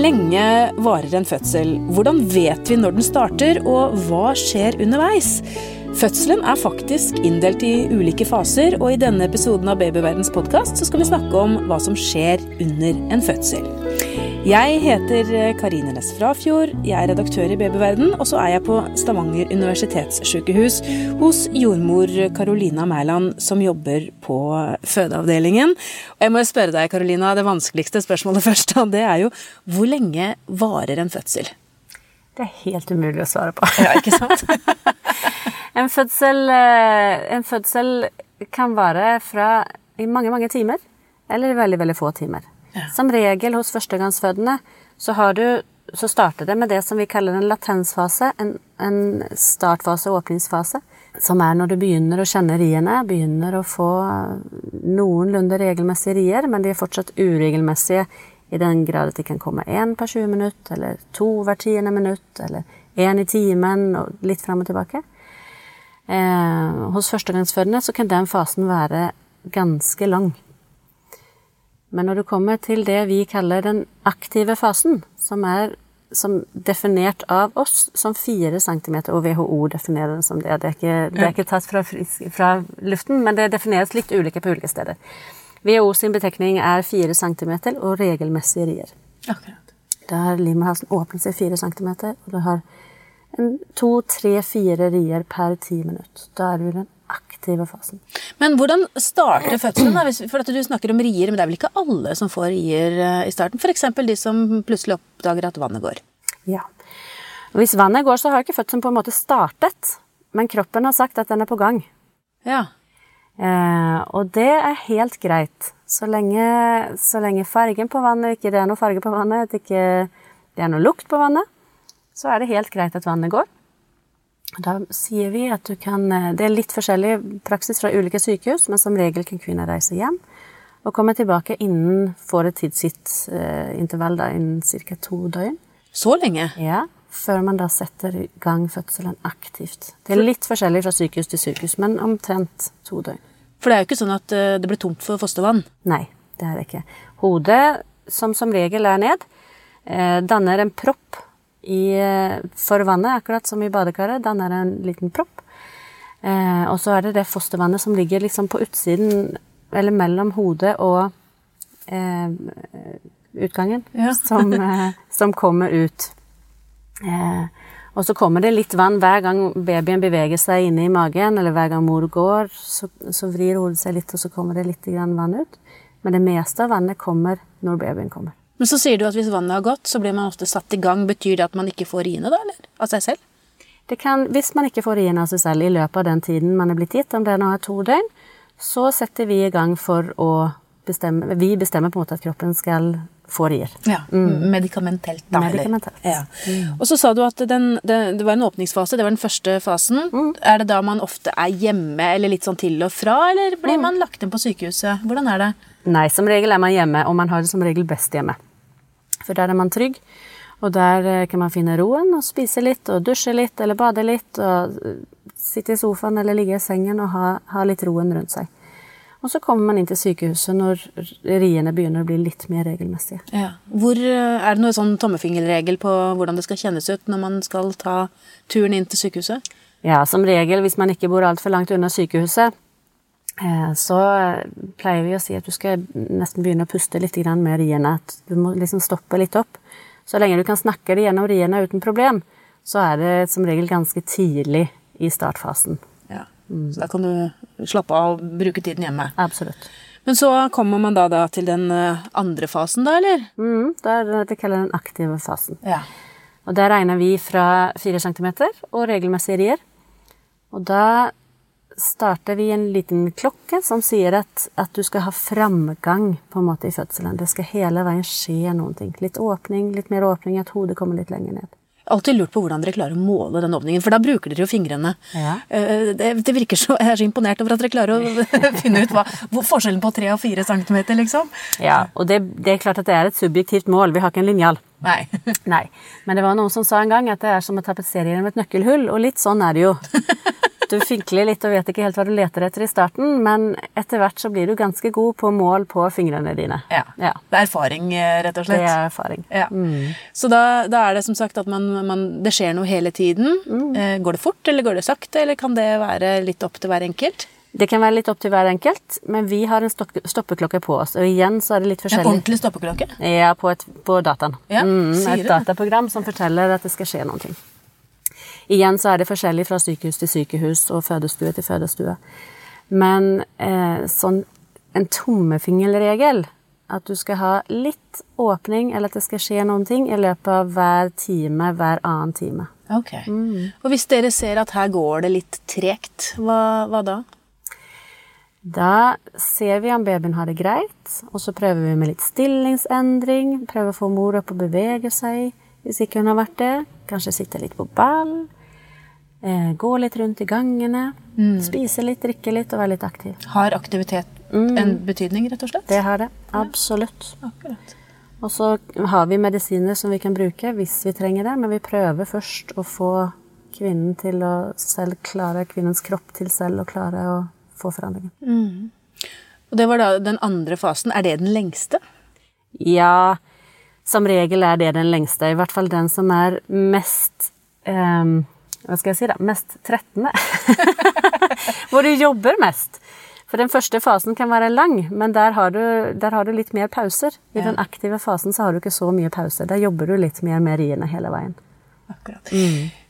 lenge varer en fødsel? Hvordan vet vi når den starter, og hva skjer underveis? Fødselen er faktisk inndelt i ulike faser, og i denne episoden av Babyverdens podkast skal vi snakke om hva som skjer under en fødsel. Jeg heter Karine Næss Frafjord, jeg er redaktør i Babyverden, og så er jeg på Stavanger universitetssykehus hos jordmor Carolina Mæland, som jobber på fødeavdelingen. Og jeg må spørre deg, Carolina, det vanskeligste spørsmålet først, det er jo hvor lenge varer en fødsel? Det er helt umulig å svare på. Ja, ikke sant? en, fødsel, eh, en fødsel kan vare fra i mange, mange timer, eller veldig, veldig få timer. Ja. Som regel hos førstegangsfødende så, du, så, starter det med det som vi kaller en latensfase, en, en startfase og åpningsfase. Som er når du begynner å kjenne riene, begynner å få noenlunde regelmessige rier, men de er fortsatt uregelmessige i den grad at de kan komme én per 20 minutt, eller to hver tiende minutt, eller én i timen, og litt fram og tilbake. Eh, hos førstegangsfødende så kan den fasen være ganske lang. Men når du kommer til det vi kaller den aktive fasen, som er som definert av oss som fire centimeter, og WHO definerer den som det. Det er ikke, det er ikke tatt fra, fra, luften, men det defineres litt ulike på ulike steder. WHO sin betekning er fire centimeter og regelmessige rier. Akkurat. Da har livmorhalsen åpnet seg fire centimeter, og du har to, tre, fire rier per ti minutter. Da er du i den aktive fasen. Men hvordan starter fødselen? da? For at Du snakker om rier, men det er vel ikke alle som får rier eh, i starten? F.eks. de som plutselig oppdager at vannet går. Ja. Hvis vannet går, så har ikke fødselen på en måte startet, men kroppen har sagt at den er på gang. Ja. Eh, og det er helt greit, så lenge, så lenge fargen på vannet ikke det er noe farge på vannet, at ikke det er noe lukt på vannet, så er det helt greit at vannet går. Da sier vi at du kan eh, Det er litt forskjellig praksis fra ulike sykehus, men som regel kan kvinner reise hjem og komme tilbake innen får et tidsgitt eh, intervall, da, innen ca. to døgn. Så lenge? Ja. Før man da setter i gang fødselen aktivt. Det er litt forskjellig fra sykehus til sykehus, men omtrent to døgn. For det er jo ikke sånn at eh, det blir tomt for fostervann? Nei, det er det ikke. Hodet, som som regel er ned, danner en propp i, eh, for vannet, akkurat som i badekaret. Danner en liten propp. Eh, og så er det det fostervannet som ligger liksom på utsiden, eller mellom hodet og eh, utgangen, ja. som, eh, som, kommer ut. Eh, og så kommer det litt vann hver gang babyen beveger seg inne i magen, eller hver gang mor går, så, så vrir hodet seg litt, og så kommer det litt vann ut. Men det meste av vannet kommer når babyen kommer. Men så sier du at hvis vannet har gått, så blir man ofte satt i gang. Betyr det at man ikke får riene, da, eller? Av seg selv? Det kan, hvis man ikke får riene av seg selv i løpet av den tiden man er blitt gitt, om det nå er to døgn, så setter vi i gang for å bestemme Vi bestemmer på en måte at kroppen skal få rier. Ja, mm. Medikamentelt, da. Medikamentelt. Ja. Mm. Og så sa du at den, det, det, var en åpningsfase, det var den første fasen. Mm. Er det da man ofte er hjemme, eller litt sånn til og fra, eller blir mm. man lagt inn på sykehuset? Hvordan er det? Nei, som regel er man hjemme, og man har det som regel best hjemme. For der er man trygg. Og der eh, kan man finne roen og spise litt og dusje litt eller bade litt og eh, sitte i sofaen eller ligge i sengen og ha, ha litt roen rundt seg. Og så kommer man inn til sykehuset når riene begynner å bli litt mer regelmessige. Ja. Hvor, eh, er det noen sånn tommefingerregel på hvordan det skal kjennes ut når man skal ta turen inn til sykehuset? Ja, som regel hvis man ikke bor altfor langt unna sykehuset, Eh, så pleier vi å si at du skal nesten begynne å puste litt med riene. At du må liksom stoppe litt opp. Så lenge du kan snakke deg gjennom riene uten problem, så er det som regel ganske tidlig i startfasen. Ja, Så da kan du slappe av og bruke tiden hjemme? Absolutt. Men så kommer man da, da til den eh, andre fasen, da, eller? Mm, det er det vi kaller den aktive fasen. Ja. Og der regner vi fra 4 cm og regelmessige rier. Og da starter vi en liten klokke som sier at, at, du skal ha framgang på en måte i fødselen. Det skal hele veien skje noen ting. Litt åpning, litt mer åpning, at hodet kommer litt lenger ned. Alltid lurt på hvordan dere klarer å måle den åpningen, for da bruker dere jo fingrene. Ja. Eh, det, det, virker så, Jeg er så imponert over at dere klarer å finne ut hva, forskjellen på tre og fire centimeter, liksom. Ja, og det, det, er klart at det er et subjektivt mål. Vi har ikke en linjal. Nei. Nei. Men det var noen som sa en gang at det er som å tapetsere gjennom et nøkkelhull, og litt sånn er det jo. Du fikler litt og vet ikke helt hva du leter etter i starten, men etter hvert så blir du ganske god på mål på fingrene dine. Ja. Ja. Det er erfaring, eh, rett og slett. Det er erfaring. Ja. Så da, da er det som sagt at man, man, det skjer noe hele tiden. Eh, går det fort, eller går det sakte, eller kan det være litt opp til hver enkelt? Det kan være litt opp til hver enkelt, men vi har en stoppeklokke på oss. Og igjen så er det litt forskjellig. En ordentlig stoppeklokke? Ja, på, et, på dataen. Ja, mm, et dataprogram som forteller at det skal skje noe. Igjen så er det forskjellig fra sykehus til sykehus og fødestue til fødestue. Men eh, sånn en tommefingerregel, at du skal ha litt åpning, eller at det skal skje noen ting i løpet av hver time, hver annen time. Ok. Og hvis dere ser at her går det litt tregt, hva, hva da? Da ser vi om babyen har det greit, og så prøver vi med litt stillingsendring. Prøver å få mor opp og bevege seg, hvis ikke hun har vært det. Kanskje sitte litt på ball. Eh, gå litt rundt i gangene. Spise litt, drikke litt og være litt aktiv. Har aktivitet en betydning, rett og slett? Det har det. Absolutt. Akkurat. Og så har vi medisiner som vi kan bruke hvis vi trenger det, men vi prøver først å få kvinnen til å selv klare, kvinnens kropp til selv å klare å få forandringen. Og det var da den andre fasen. Er det den lengste? Ja, som regel er det den lengste. I hvert fall den som er mest ehm, Hva skal jeg si, da? Mest trettende. Hvor du jobber mest. For den første fasen kan være lang, men der har du, der har du litt mer pauser. I Ja. den aktive fasen så har du ikke så mye pauser. Der jobber du litt mer med riene hele veien. Akkurat.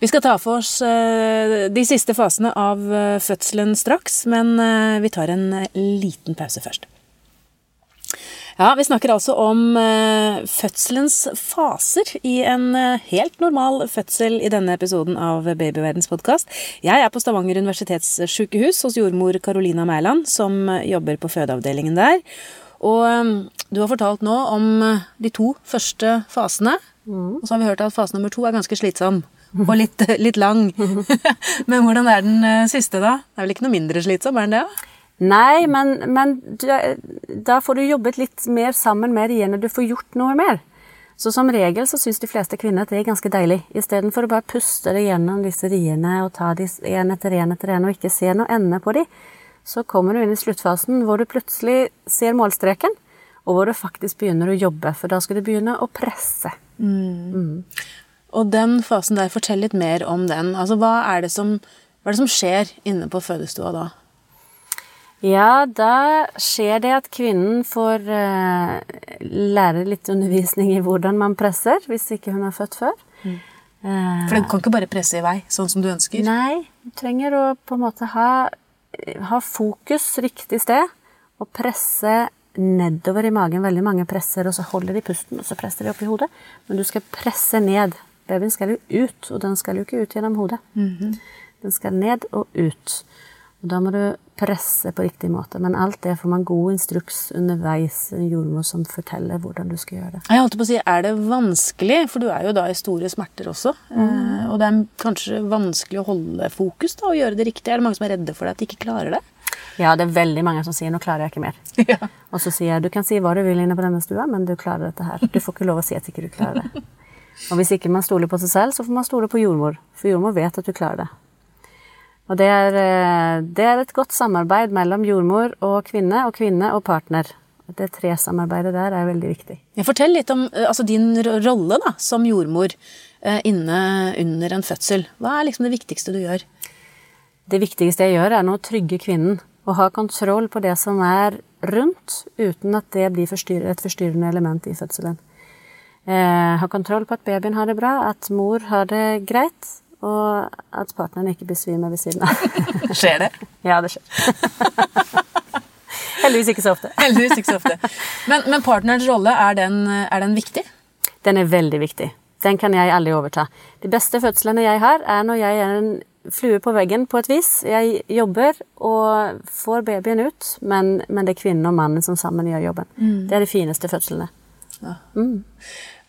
Vi skal ta for oss eh, de siste fasene av eh, fødselen straks, men eh, vi tar en liten pause først. Ja, Vi snakker altså om eh, fødselens faser i en eh, helt normal fødsel i denne episoden av Babyverdens podkast. Jeg er på Stavanger universitetssykehus hos jordmor Carolina Mæland, som jobber på fødeavdelingen der. Og eh, du har fortalt nå om de to første fasene. Og så har vi hørt at fase nummer to er ganske slitsom. Og litt, litt lang. Men hvordan er den siste, da? Det er vel ikke noe mindre slitsom, er den det? Nei, men, men du, da får du jobbet litt mer sammen med og Du får gjort noe mer. Så som regel så syns de fleste kvinner at det er ganske deilig. Istedenfor å bare puste det gjennom disse riene og ta de én etter én etter én og ikke se noe ende på de, så kommer du inn i sluttfasen hvor du plutselig ser målstreken, og hvor du faktisk begynner å jobbe. For da skal du begynne å presse. Og den fasen der, fortell litt mer om den. Altså, hva er det som, hva er det som skjer inne på fødestua da? Ja, da skjer det at kvinnen får uh, lære litt undervisning i hvordan man presser, hvis ikke hun har født før. Eh, For den kan ikke bare presse i vei, sånn som du ønsker. Nei, du trenger å på en måte ha, ha fokus riktig sted, og presse nedover i magen. Veldig mange presser, og så holder de pusten, og så presser de opp i hodet. Men du skal presse ned. Babyen skal jo ut, og den skal jo ikke ut gjennom hodet. Den skal ned og ut. Og da må du presse på riktig måte. Men alt det får man god instruks underveis, en jordmor som forteller hvordan du skal gjøre det. Jeg holdt på å si, Er det vanskelig, for du er jo da i store smerter også, eh, og det er kanskje vanskelig å holde fokus da, og gjøre det riktig? Er det mange som er redde for deg at de ikke klarer det? Ja, det er veldig mange som sier 'nå klarer jeg ikke mer'. Ja. Og så sier jeg du kan si hva du vil inne på denne stua, men du klarer dette her. Du får ikke lov å si at ikke du klarer det. Og hvis ikke man stoler på seg selv, så får man stole på jordmor. For jordmor vet at du klarer det. Og det er, eh, det er et godt samarbeid mellom jordmor og kvinne, og kvinne og partner. Det tresamarbeidet der er veldig viktig. Jeg fortell litt om eh, altså, din rolle da, som jordmor eh, inne under en fødsel. Hva er liksom det viktigste du gjør? Det viktigste jeg gjør, er nå å trygge kvinnen. Og ha kontroll på det som er rundt, uten at det blir forstyr- et forstyrrende element i fødselen. Eh, ha kontroll på at babyen har det bra, at mor har det greit, og at partneren ikke besvimer ved siden av. Skjer det? ja, det skjer. Heldigvis ikke så ofte. Heldigvis ikke så ofte. Men, men partnerens rolle, er den, er den viktig? Den er veldig viktig. Den kan jeg aldri overta. De beste fødslene jeg har, er når jeg er en flue på veggen på et vis. Jeg jobber og får babyen ut, men, men det er kvinnen og mannen som sammen gjør jobben. Det er de fineste fødslene.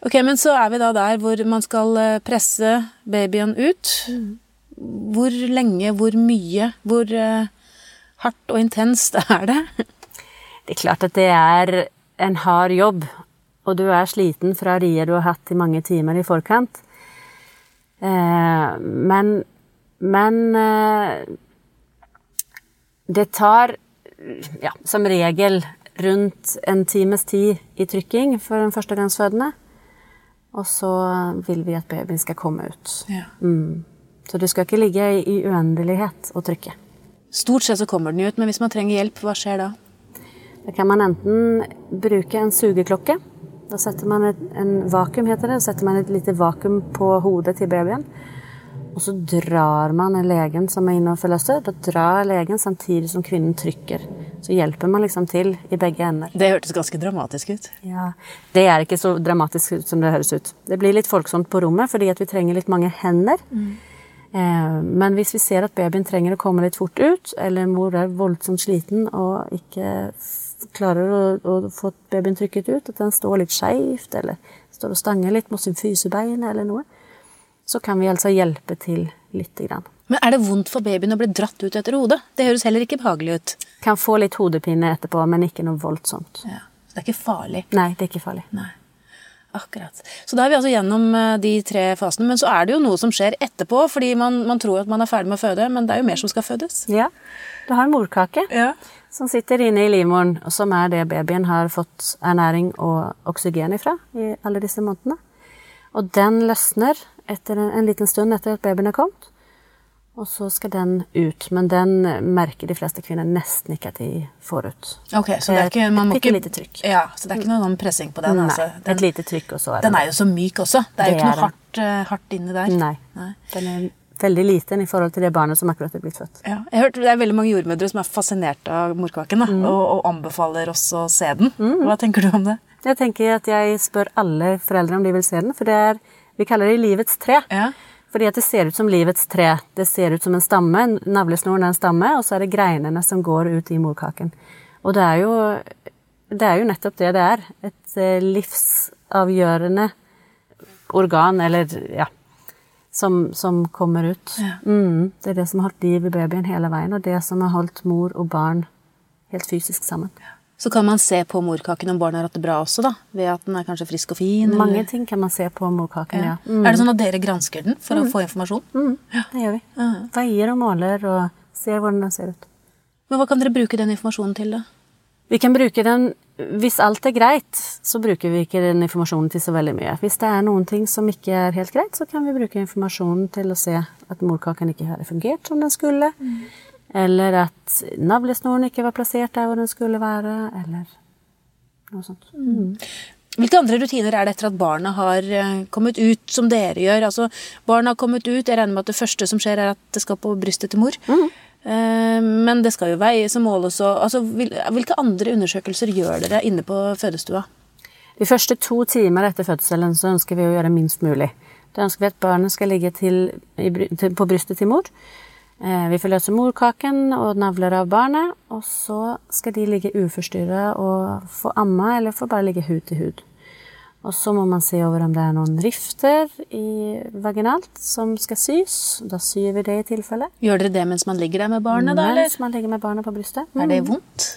Ok, men så er vi da der hvor man skal eh, presse babyen ut. Hvor lenge, hvor mye, hvor eh, hardt og intenst er det? Det er klart at det er en hard jobb, og du er sliten fra rier du har hatt i mange timer i forkant. Eh, men men Det tar ja, som regel rundt en times tid i trykking for den førstegangsfødende. Og så vil vi at babyen skal komme ut. Ja. Mm. Så du skal ikke ligge i uendelighet og trykke. Stort sett så kommer den ut, men hvis man trenger hjelp, hva skjer da? Da kan man enten bruke en sugeklokke. Da setter man et, en vakuum, heter det. Da setter man et lite vakuum på hodet til babyen. Og så drar man legen som er inne og forløser. Da drar legen samtidig som kvinnen trykker. Så hjelper man liksom til i begge ender. Det hørtes ganske dramatisk ut. Ja, Det er ikke så dramatisk ut som det høres ut. Det blir litt folksomt på rommet fordi vi trenger litt mange hender. Eh, men hvis vi ser at babyen trenger å komme litt fort ut, eller mor er voldsomt sliten og ikke klarer å, å få babyen trykket ut, at den står litt skeivt eller står og stanger litt mot sin fysebein eller noe, så kan vi altså hjelpe til lite grann. Men er det vondt for babyen å bli dratt ut etter hodet? Det høres heller ikke behagelig ut. Kan få litt hodepine etterpå, men ikke noe voldsomt. Ja. Så det er ikke farlig. Nei, det er ikke farlig. Nei. Akkurat. Så da er vi altså gjennom eh, de tre fasene. Men så er det jo noe som skjer etterpå, fordi man, man tror at man er ferdig med å føde, men det er jo mer som skal fødes. Ja, du har en morkake. Ja. som sitter inne i livmoren, og som er det babyen har fått ernæring og oksygen ifra i alle disse månedene. Og den løsner en, en liten stund etter at babyen er kommet. Og så skal den ut, men den merker de fleste kvinner nesten ikke at de får ut. Ok, så det er ikke, man må Et ikke lite trykk. Ja, så det er ikke noe sånn pressing på den. Nei, altså. et lite trykk, også er den er jo så myk også. Det er jo ikke noe hardt, eh, hardt inni der. Nei. Nei. Den er veldig liten i forhold til det barnet som akkurat er blitt født. Ja, jeg har hørt Det er veldig mange jordmødre som er fascinert av morkaken da, Mm. og, og anbefaler oss å se den. Hva tenker du om det? Jeg tenker at jeg spør alle foreldre om de vil se den, for det er Vi kaller det livets tre. Ja. Fordi at det ser ut som livets tre. Det ser ut som en stamme. Navlesnoren er en stamme, og så er det greinene som går ut i morkaken. Og det er jo, det er jo nettopp det det er. Et eh, livsavgjørende organ, eller ja som, som kommer ut. Ja. Mm, det er det som har holdt liv i babyen hele veien, og det som har holdt mor og barn helt fysisk sammen. Så kan man se på morkaken om barnet har hatt det bra også, da. Ved at den er kanskje frisk og fin. Mange ting kan man se på morkaken, ja. ja. Er det sånn at dere gransker den for å få informasjon? Mm, det gjør vi. Veier og måler og ser hvordan den ser ut. Men hva kan dere bruke den informasjonen til, da? Vi kan bruke den Hvis alt er greit, så bruker vi ikke den informasjonen til så veldig mye. Hvis det er noen ting som ikke er helt greit, så kan vi bruke informasjonen til å se at morkaken ikke har fungert som den skulle, eller at navlesnoren ikke var plassert der hvor den skulle være, eller noe sånt. Mm. Hvilke andre rutiner er det etter at barna har eh, kommet ut, som dere gjør? Altså, barna har kommet ut, jeg regner med at det første som skjer, er at det skal på brystet til mor. Mm. Men det skal jo veies og måles og altså, Hvilke andre undersøkelser gjør dere inne på fødestua? De første to timer etter fødselen så ønsker vi å gjøre minst mulig. Da ønsker vi at barnet skal ligge til, på brystet til mor. Eh, får løse morkaken og navler av barnet, og så skal de ligge uforstyrra og få amma eller få bare ligge hud til hud. Og så må man se over om det er noen rifter i vaginalt som skal sys. Da syr vi det i tilfelle. Gjør dere det mens man ligger der med barnet, da? Eller? Mens man ligger med barnet på brystet. Er det vondt?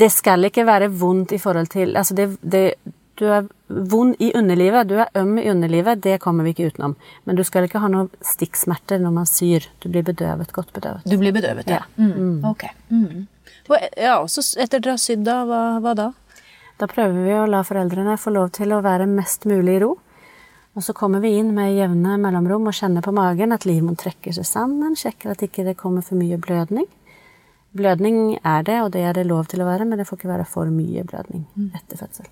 det skal ikke være vondt i forhold til Altså, det, det, du er vond i underlivet, du er øm i underlivet, det kommer vi ikke utenom. Men du skal ikke ha noen stikksmerter når man syr. Du blir bedøvet, godt bedøvet. Du blir bedøvet, ja. Mm. Ok. Mm. Ja, og så etter dere har sydd, da, hva, hva da? Da prøver vi å la foreldrene få lov til å være mest mulig i ro. Og så kommer vi inn med jevne mellomrom og kjenner på magen at livmoren trekker seg sammen, sjekker at ikke det kommer for mye blødning. Blødning er det, og det er det lov til å være, men det får ikke være for mye blødning etter fødsel.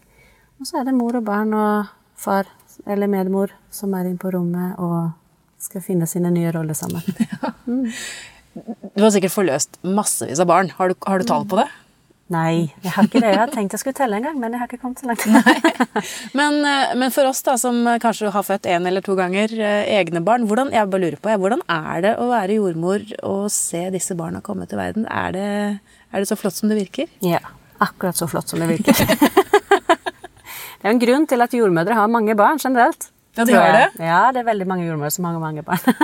Og så er det mor og barn og far eller medmor som er inne på rommet og skal finne sine nye roller sammen. Du har sikkert forløst massevis av barn. Har du, har du tall på det? Nei, jeg har ikke det. Jeg har tenkt jeg skulle telle en gang, men jeg har ikke kommet så langt. Men, eh, men for oss da, som kanskje har født én eller to ganger eh, egne barn, hvordan, jeg bare lurer på, jeg, hvordan er det å være jordmor og se disse barna komme til verden? Er det, er det så flott som det virker? Ja, akkurat så flott som det virker. det er jo en grunn til at jordmødre har mange barn generelt. Ja, de har det? Ja, det er veldig mange jordmødre som har mange barn.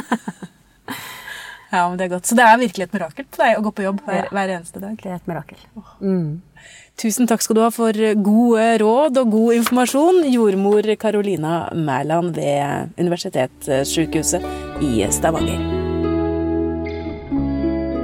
Ja, men det er godt. Så det er virkelig et mirakel på deg å gå på jobb hver, Ja. hver eneste dag. det er et mirakel. Mm. Tusen takk skal du ha for gode råd og god informasjon, jordmor Carolina Mæland ved Universitetssykehuset i Stavanger.